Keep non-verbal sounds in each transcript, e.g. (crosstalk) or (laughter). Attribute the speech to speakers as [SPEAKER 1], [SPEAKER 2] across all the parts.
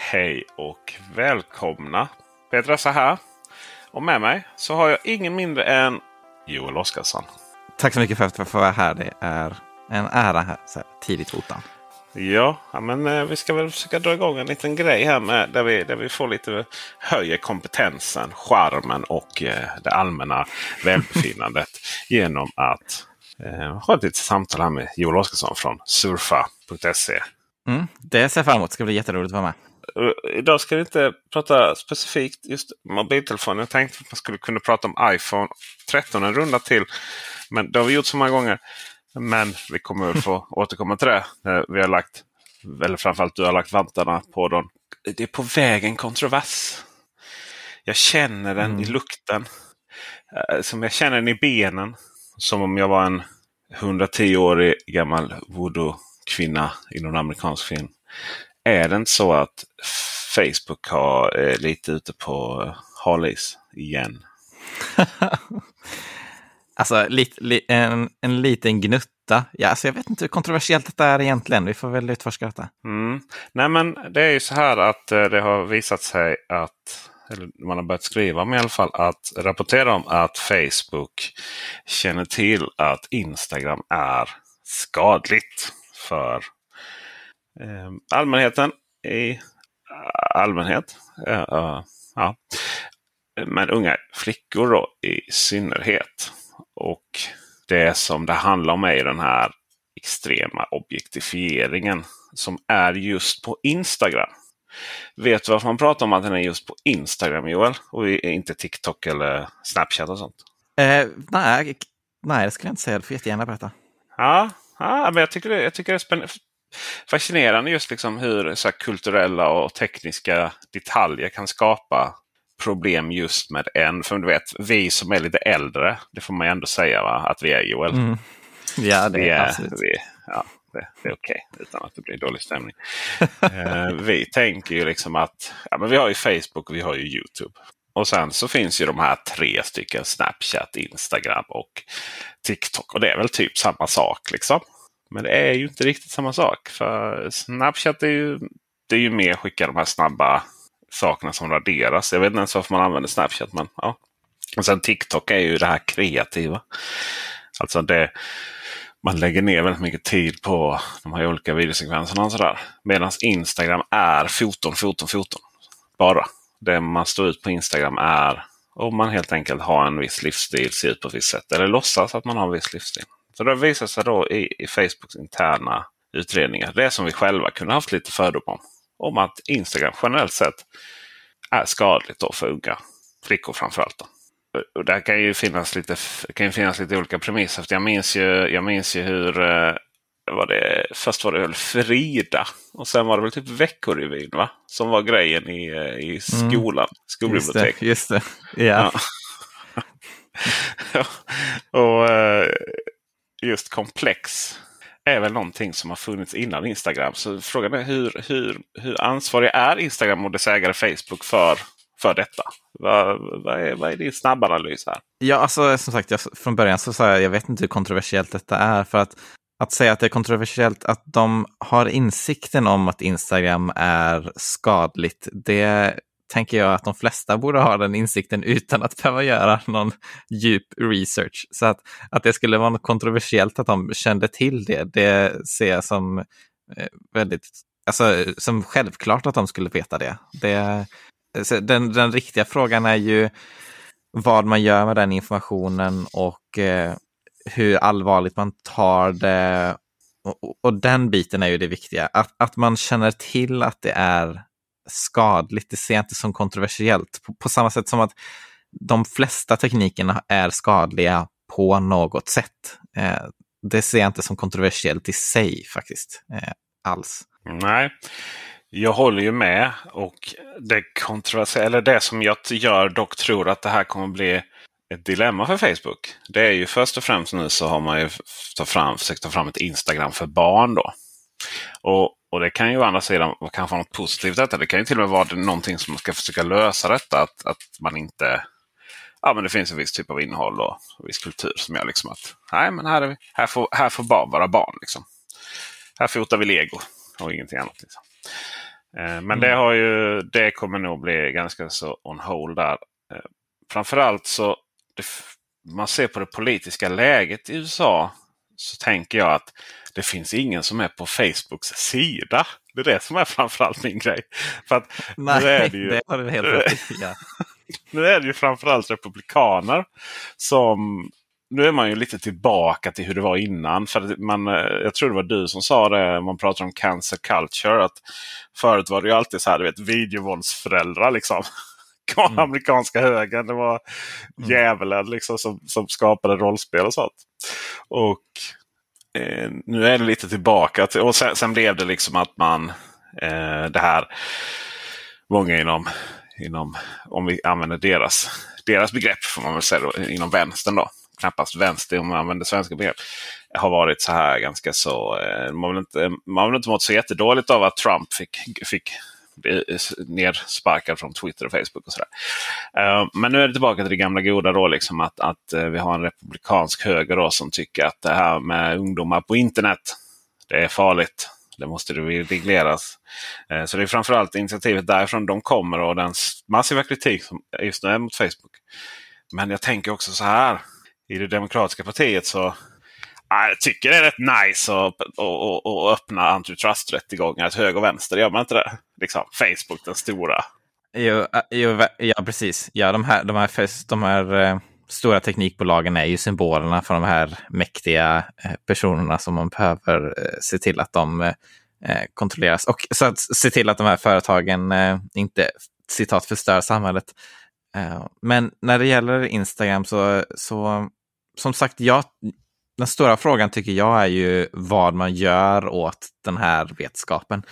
[SPEAKER 1] Hej och välkomna! Petra här. Och med mig så har jag ingen mindre än Joel Oskarsson.
[SPEAKER 2] Tack så mycket för att jag får vara här. Det är en ära här så här tidigt ottan.
[SPEAKER 1] Ja, men eh, vi ska väl försöka dra igång en liten grej här med, där, vi, där vi får lite höjer kompetensen, charmen och eh, det allmänna välbefinnandet (laughs) genom att eh, ha ett litet samtal här med Joel Oskarsson från surfa.se.
[SPEAKER 2] Mm, det ser jag fram emot. Det ska bli jätteroligt att vara med.
[SPEAKER 1] Uh, idag ska vi inte prata specifikt just mobiltelefoner. Jag tänkte att man skulle kunna prata om iPhone 13 en runda till. Men det har vi gjort så många gånger. Men vi kommer att få (laughs) återkomma till det. Vi har lagt, eller framförallt du har lagt vantarna på dem. Det är på väg en kontrovers. Jag känner den mm. i lukten. Uh, som jag känner den i benen. Som om jag var en 110-årig gammal voodoo-kvinna i någon amerikansk film. Är det inte så att Facebook har eh, lite ute på halis igen? (laughs)
[SPEAKER 2] alltså li, li, en, en liten gnutta. Ja, alltså jag vet inte hur kontroversiellt detta är egentligen. Vi får väl utforska detta.
[SPEAKER 1] Mm. Nej men det är ju så här att eh, det har visat sig att eller man har börjat skriva om i alla fall, att rapportera om att Facebook känner till att Instagram är skadligt för allmänheten i allmänhet. Uh, ja. Men unga flickor då i synnerhet. Och det som det handlar om är den här extrema objektifieringen som är just på Instagram. Vet du varför man pratar om att den är just på Instagram Joel? Och inte TikTok eller Snapchat och sånt?
[SPEAKER 2] Eh, nej, nej, det skulle jag inte säga. Du får jättegärna berätta.
[SPEAKER 1] Ja, ja men jag tycker det, jag tycker det är spännande fascinerande just liksom hur så kulturella och tekniska detaljer kan skapa problem just med en. För du vet, vi som är lite äldre, det får man ju ändå säga va? att vi är Joel. Mm.
[SPEAKER 2] Ja, det
[SPEAKER 1] vi
[SPEAKER 2] är.
[SPEAKER 1] Vi, ja, det, det är okej okay, utan att det blir dålig stämning. uh, vi tänker ju liksom att ja, men vi har ju Facebook och vi har ju Youtube. Och sen så finns ju de här tre stycken Snapchat, Instagram och TikTok. Och det är väl typ samma sak liksom. Men det är ju inte riktigt samma sak. För Snapchat är ju, det är ju mer att skicka de här snabba sakerna som raderas. Jag vet inte ens varför man använder Snapchat. Men, ja. Och sen TikTok är ju det här kreativa. Alltså det, man lägger ner väldigt mycket tid på de här olika videosekvenserna. och sådär. Medan Instagram är foton, foton, foton. Bara. Det man står ut på Instagram är om man helt enkelt har en viss livsstil, ser ut på ett visst sätt. Eller låtsas att man har en viss livsstil. Så det visar sig då i, i Facebooks interna utredningar, det som vi själva kunde haft lite fördom om, om att Instagram generellt sett är skadligt då för unga flickor framförallt. Då. Och där kan ju finnas lite, kan ju finnas lite olika premisser. För jag, minns ju, jag minns ju hur eh, var det, först var det väl Frida och sen var det väl typ Veckorevyn va? Som var grejen i, eh, i mm. skolan, mm. skolbiblioteket.
[SPEAKER 2] Just det, just det. Ja.
[SPEAKER 1] ja. (laughs) och, eh, just komplex är väl någonting som har funnits innan Instagram. Så frågan är hur, hur, hur ansvarig är Instagram och dess ägare Facebook för, för detta? Vad, vad, är, vad är din snabbanalys här?
[SPEAKER 2] Ja, alltså som sagt, jag, från början så sa jag, jag vet inte hur kontroversiellt detta är. För att, att säga att det är kontroversiellt att de har insikten om att Instagram är skadligt, det tänker jag att de flesta borde ha den insikten utan att behöva göra någon djup research. Så att, att det skulle vara något kontroversiellt att de kände till det, det ser jag som eh, väldigt, alltså som självklart att de skulle veta det. det den, den riktiga frågan är ju vad man gör med den informationen och eh, hur allvarligt man tar det. Och, och, den biten är ju det viktiga, att, att man känner till att det är skadligt. Det ser jag inte som kontroversiellt. På, på, samma sätt som att de flesta teknikerna är skadliga på något sätt. Eh, det ser jag inte som kontroversiellt i sig faktiskt. Eh, alls.
[SPEAKER 1] Nej, jag håller ju med. Och det, kontroversiella, eller det som jag gör dock tror att det här kommer bli ett dilemma för Facebook. Det är ju först och främst nu så har man ju ta fram, försökt ta fram ett Instagram för barn. då. Och och det kan ju å andra sidan kanske vara något positivt detta. Det kan ju till och med vara någonting som man ska försöka lösa detta. Att, att man inte... Ja, men det finns en viss typ av innehåll och, och viss kultur som gör liksom att nej, men här, är vi, här, får, här får barn vara barn. Liksom. Här fotar vi lego och ingenting annat. Liksom. Eh, men mm. det, har ju, det kommer nog bli ganska så on hold där. Eh, framförallt så det, man ser på det politiska läget i USA så tänker jag att det finns ingen som är på Facebooks sida. Det är det som är framförallt min grej. För att
[SPEAKER 2] Nej, nu är det, ju, det har du helt rätt ja. (laughs)
[SPEAKER 1] Nu är det ju framförallt republikaner som nu är man ju lite tillbaka till hur det var innan. För man, jag tror det var du som sa det, man pratar om cancer culture. att Förut var det ju alltid så här, du vet, videovåldsföräldrar. Liksom. (laughs) Mm. Amerikanska högern, det var mm. djävulen liksom, som, som skapade rollspel och sånt. Och eh, nu är det lite tillbaka. Till, och sen, sen, blev det liksom att man eh, det här många inom, inom om vi använder deras, deras begrepp får man väl säga då, inom vänstern då. Knappast vänster om man använder svenska begrepp. Har varit så här ganska så. Eh, man har väl inte, man väl inte mått så jättedåligt av att Trump fick, fick Eh, nersparkad från Twitter och Facebook. och sådär. Eh, men nu är det tillbaka till det gamla goda då, liksom att, att eh, vi har en republikansk höger då, som tycker att det här med ungdomar på internet, det är farligt. Det måste det regleras. Så det är framförallt initiativet därifrån de kommer och den massiva kritik som just nu är mot Facebook. Men jag tänker också så här. I det demokratiska partiet så Ah, jag tycker det är rätt nice att, att, att öppna antitrust-rättegångar till höger och vänster. Gör man inte det? Liksom, Facebook, den stora.
[SPEAKER 2] Jo, eh, jo, ja, precis. Ja, de här, de här, de här eh, stora teknikbolagen är ju symbolerna för de här mäktiga eh, personerna som man behöver se till att de kontrolleras. Och så att se till att de här företagen inte citat förstör samhället. men när det gäller Instagram så, så som sagt, jag, den stora frågan tycker jag är ju vad man gör åt den här vetskapen.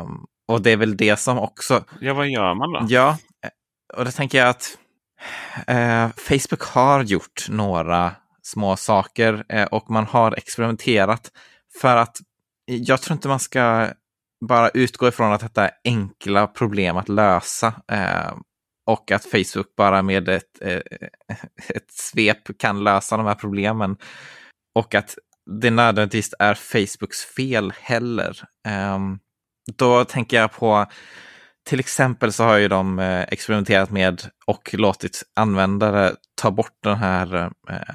[SPEAKER 2] Um, och det är väl det som också...
[SPEAKER 1] Ja, vad gör man då?
[SPEAKER 2] Ja, och då tänker jag att uh, Facebook har gjort några små saker uh, och man har experimenterat för att jag tror inte man ska bara utgå ifrån att detta är enkla problem att lösa. Uh, och att Facebook bara med ett, (laughs) ett svep kan lösa de här problemen och att det nödvändigtvis är Facebooks fel heller. Ehm, då tänker jag på till exempel så har ju de eh, experimenterat med och låtit användare ta bort den här eh,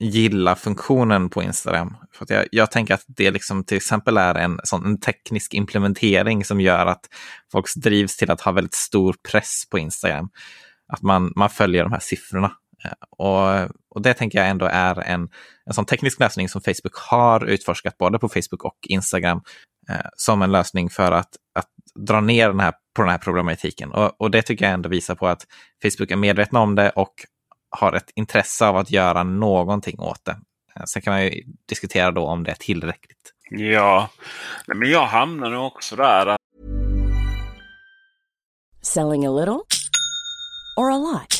[SPEAKER 2] gilla-funktionen på Instagram. För jag, jag, tänker att det liksom till exempel är en, sån, en teknisk implementering som gör att folk drivs till att ha väldigt stor press på Instagram. Att man, man följer de här siffrorna. Eh, och, och det tänker jag ändå är en, en sån teknisk lösning som Facebook har utforskat både på Facebook och Instagram eh, som en lösning för att, att dra ner den här, på den här problematiken. Och, och det tycker jag ändå visar på att Facebook är medvetna om det och har ett intresse av att göra någonting åt det. Eh, sen kan man ju diskutera då om det är tillräckligt.
[SPEAKER 1] Ja, men jag hamnar nog också där.
[SPEAKER 3] Selling a little or a lot?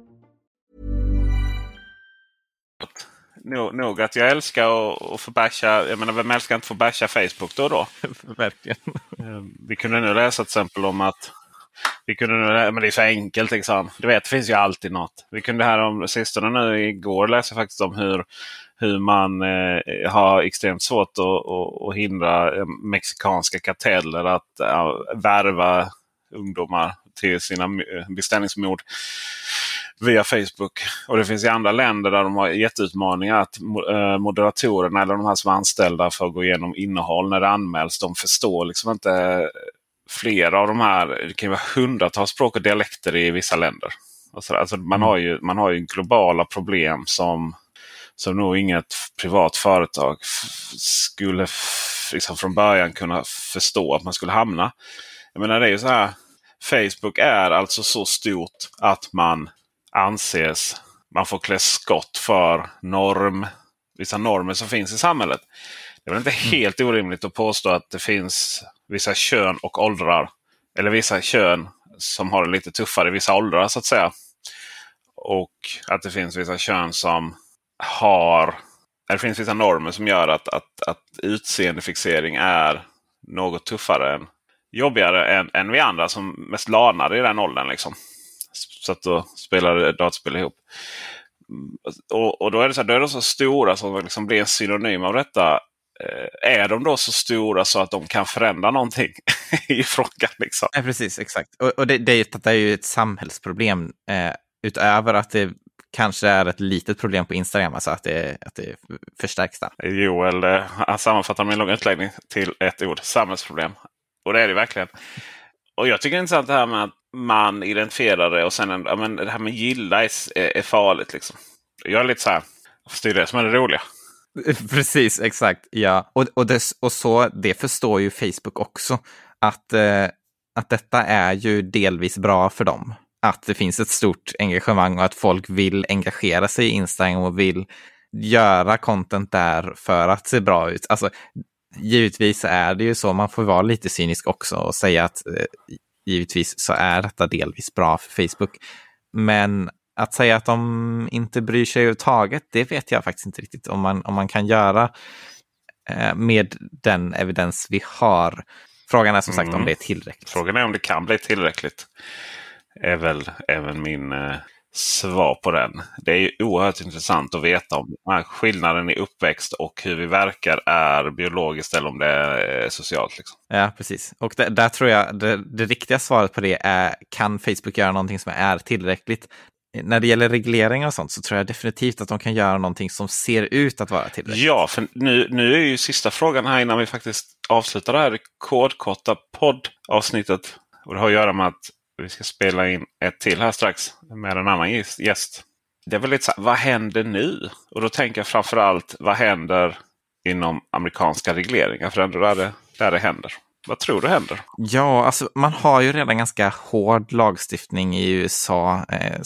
[SPEAKER 1] Nog, nog att jag älskar att, att få basha. Jag menar, vem älskar inte att få basha Facebook då och då? (laughs)
[SPEAKER 2] Verkligen.
[SPEAKER 1] Eh, Vi kunde nu läsa till exempel om att vi kunde nu, men det är så enkelt. Liksom. Du vet, det finns ju alltid något. Vi kunde här om sistone nu igår läsa faktiskt om hur, hur man eh, har extremt svårt att, att, att hindra eh, mexikanska karteller att eh, värva ungdomar till sina eh, beställningsmord via Facebook. Och det finns i andra länder där de har jätteutmaningar att eh, moderatorerna eller de här som är anställda för att gå igenom innehåll när det anmäls. De förstår liksom inte flera av de här. Det kan vara hundratals språk och dialekter i vissa länder. Så, alltså man, har ju, man har ju globala problem som, som nog inget privat företag skulle liksom från början kunna förstå att man skulle hamna. Jag menar det är ju så här. Facebook är alltså så stort att man anses, man får klä skott för norm, vissa normer som finns i samhället. Det är väl inte helt orimligt att påstå att det finns vissa kön och åldrar. Eller vissa kön som har det lite tuffare i vissa åldrar så att säga. Och att det finns vissa kön som har... Det finns vissa normer som gör att, att, att utseendefixering är något tuffare än jobbigare än, än vi andra som mest lanade i den åldern. Liksom. Satt och spelade dataspel ihop. Och, och då är det så, här, då är de så stora som liksom blir en synonym av detta. Eh, är de då så stora så att de kan förändra någonting (laughs) i frågan? Liksom?
[SPEAKER 2] Nej, precis, exakt. Och, och det, det, det är ju ett samhällsproblem eh, utöver att det kanske är ett litet problem på Instagram, alltså att det, att det förstärks där.
[SPEAKER 1] Joel eh, sammanfattar min långa utläggning till ett ord. Samhällsproblem. Och det är det verkligen. Och jag tycker det är intressant det här med att man identifierar det och sen ja, men det här med gilla är, är, farligt. Liksom. Jag är lite så här, det är det som är det roliga. (laughs)
[SPEAKER 2] Precis, exakt. Ja. Och, och, det, och så, det förstår ju Facebook också, att, eh, att detta är ju delvis bra för dem. Att det finns ett stort engagemang och att folk vill engagera sig i Instagram och vill göra content där för att se bra ut. Alltså, givetvis är det ju så, man får vara lite cynisk också och säga att eh, givetvis så är detta delvis bra för Facebook. Men att säga att de inte bryr sig överhuvudtaget, det vet jag faktiskt inte riktigt om man, om man kan göra eh, med den evidens vi har. Frågan är som sagt
[SPEAKER 1] Mm.
[SPEAKER 2] om det är tillräckligt.
[SPEAKER 1] Frågan är om det kan bli tillräckligt. Är väl även min eh, svar på den. Det är ju oerhört intressant att veta om skillnaden i uppväxt och hur vi verkar är biologiskt eller om det är eh, socialt. Liksom.
[SPEAKER 2] Ja, precis. Och där, där tror jag det, det riktiga svaret på det är, kan Facebook göra någonting som är tillräckligt? När det gäller regleringar och sånt så tror jag definitivt att de kan göra någonting som ser ut att vara tillräckligt.
[SPEAKER 1] Ja, för nu, nu är ju sista frågan här innan vi faktiskt avslutar det här rekordkorta poddavsnittet. Och det har att göra med att vi ska spela in ett till här strax med en annan gäst- Det är väl lite så här, vad händer nu? Och då tänker jag framförallt, vad händer inom amerikanska regleringar? För det är ändå där det, där det händer. Vad tror du händer?
[SPEAKER 2] Ja, alltså man har ju redan ganska hård lagstiftning i USA, eh,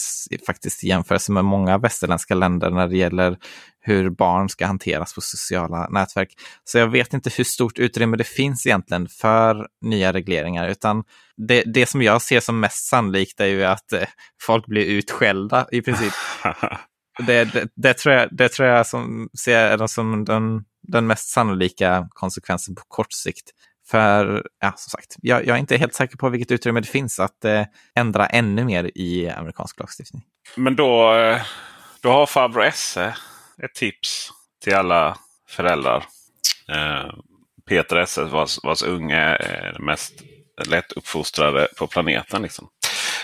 [SPEAKER 2] faktiskt i jämförelse med många västerländska länder när det gäller hur barn ska hanteras på sociala nätverk. Så jag vet inte hur stort utrymme det finns egentligen för nya regleringar, utan det, det som jag ser som mest sannolikt är ju att eh, folk blir utskällda i princip. (laughs) Det, det, det, tror jag, det tror jag som ser som den, den mest sannolika konsekvensen på kort sikt. För, ja, som sagt, jag, jag är inte helt säker på vilket utrymme det finns att eh, ändra ännu mer i amerikansk lagstiftning.
[SPEAKER 1] Men då, eh, då har farbror Esse ett tips till alla föräldrar. Eh, Peter Esse vars, vars unge är den mest lättuppfostrade på planeten. Liksom.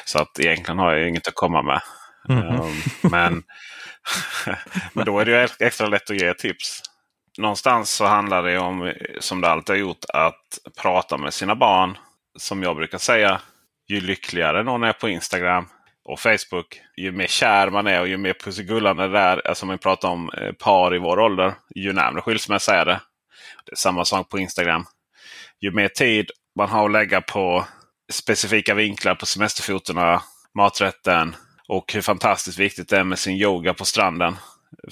[SPEAKER 1] Så att egentligen har jag inget att komma med.
[SPEAKER 2] Mhm.
[SPEAKER 1] Eh, men, (laughs) men då är det ju extra lätt att ge tips. Någonstans så handlar det om, som det alltid har gjort, att prata med sina barn. Som jag brukar säga, ju lyckligare någon är på Instagram och Facebook, ju mer kär man är och ju mer pussigullande det är, alltså om vi pratar om eh, par i vår ålder, ju närmare skilsmässa är det. Det är samma sak på Instagram. Ju mer tid man har att lägga på specifika vinklar på semesterfotona, maträtten och hur fantastiskt viktigt det är med sin yoga på stranden.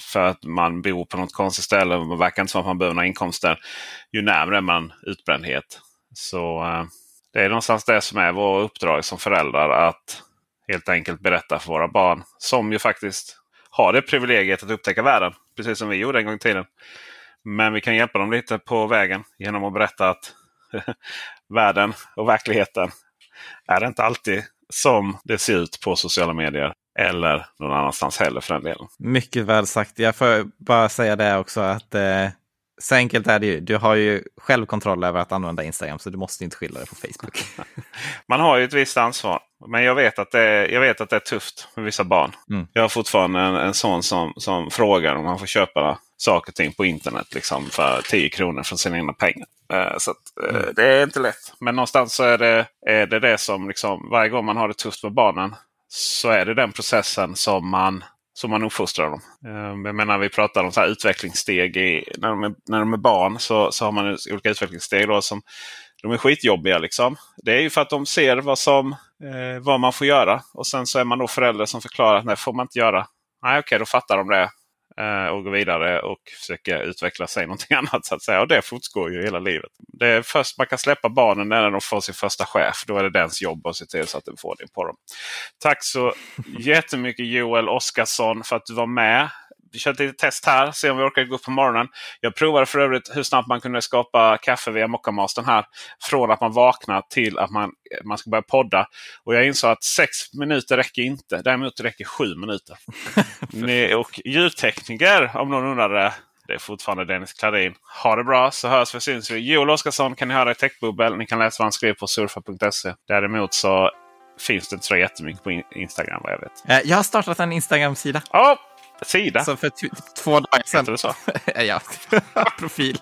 [SPEAKER 1] För att man bor på något konstigt ställe och man verkar inte som att man behöver några inkomster. Ju närmare är man utbrändhet. Så eh, det är någonstans det som är vårt uppdrag som föräldrar. Att helt enkelt berätta för våra barn. Som ju faktiskt har det privilegiet att upptäcka världen. Precis som vi gjorde en gång i tiden. Men vi kan hjälpa dem lite på vägen genom att berätta att (laughs) världen och verkligheten är inte alltid som det ser ut på sociala medier. Eller någon annanstans heller för den delen.
[SPEAKER 2] Mycket väl sagt. Jag får bara säga det också att eh, så enkelt är det ju. Du har ju själv kontroll över att använda Instagram så du måste inte skilja dig på Facebook. (laughs)
[SPEAKER 1] Man har ju ett visst ansvar. Men jag vet att det är, jag vet att det är tufft med vissa barn.
[SPEAKER 2] Mm.
[SPEAKER 1] Jag har fortfarande en, en son som, som frågar om han får köpa saker och ting på internet liksom, för 10 kronor från sina egna pengar. Eh, så att, eh,
[SPEAKER 2] Mm.
[SPEAKER 1] det är inte lätt. Men någonstans så är det är det, det som liksom, varje gång man har det tufft med barnen så är det den processen som man som man uppfostrar dem. Ehm, jag menar, vi pratar om så här utvecklingssteg. I, när, de är, när de är barn så, så har man olika utvecklingssteg. Då, som, de är skitjobbiga. Liksom. Det är ju för att de ser vad, som, eh, vad man får göra. Och sen så är man då förälder som förklarar att nej, får man inte göra. Nej, okej, då fattar de det. Eh, och gå vidare och försöka utveckla sig någonting (laughs) annat. så att säga. Och det fortgår ju hela livet. Det är först man kan släppa barnen när de får sin första chef. Då är det dens jobb att se till så att de får det på dem. Tack så jättemycket Joel Oskarsson för att du var med. Vi kör ett litet test här, se om vi orkar gå upp på morgonen. Jag provade för övrigt hur snabbt man kunde skapa kaffe via Moccamastern här. Från att man vaknar till att man, man ska börja podda. Och jag insåg att sex minuter räcker inte. Däremot räcker sju minuter. (laughs) Ni, och ljudtekniker, om någon undrar det. Det är fortfarande Dennis Klarin. Ha det bra så hörs vi syns vi. Joel Oskarsson kan ni höra i Techbubbel. Ni kan läsa vad han skrev på surfa.se. Däremot så finns det inte så jättemycket på in- Instagram vad jag vet.
[SPEAKER 2] Eh, Jag har startat en Instagram-sida.
[SPEAKER 1] Ja, sida.
[SPEAKER 2] Så för två dagar sedan.
[SPEAKER 1] Heter det så? (laughs)
[SPEAKER 2] ja, (laughs) profil.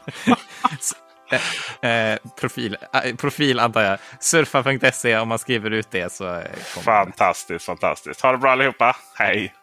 [SPEAKER 2] Eh, eh, profil, eh, profil antar jag. Surfa.se om man skriver ut det så eh.
[SPEAKER 1] Fantastiskt, fantastiskt. Ha det bra allihopa. Hej!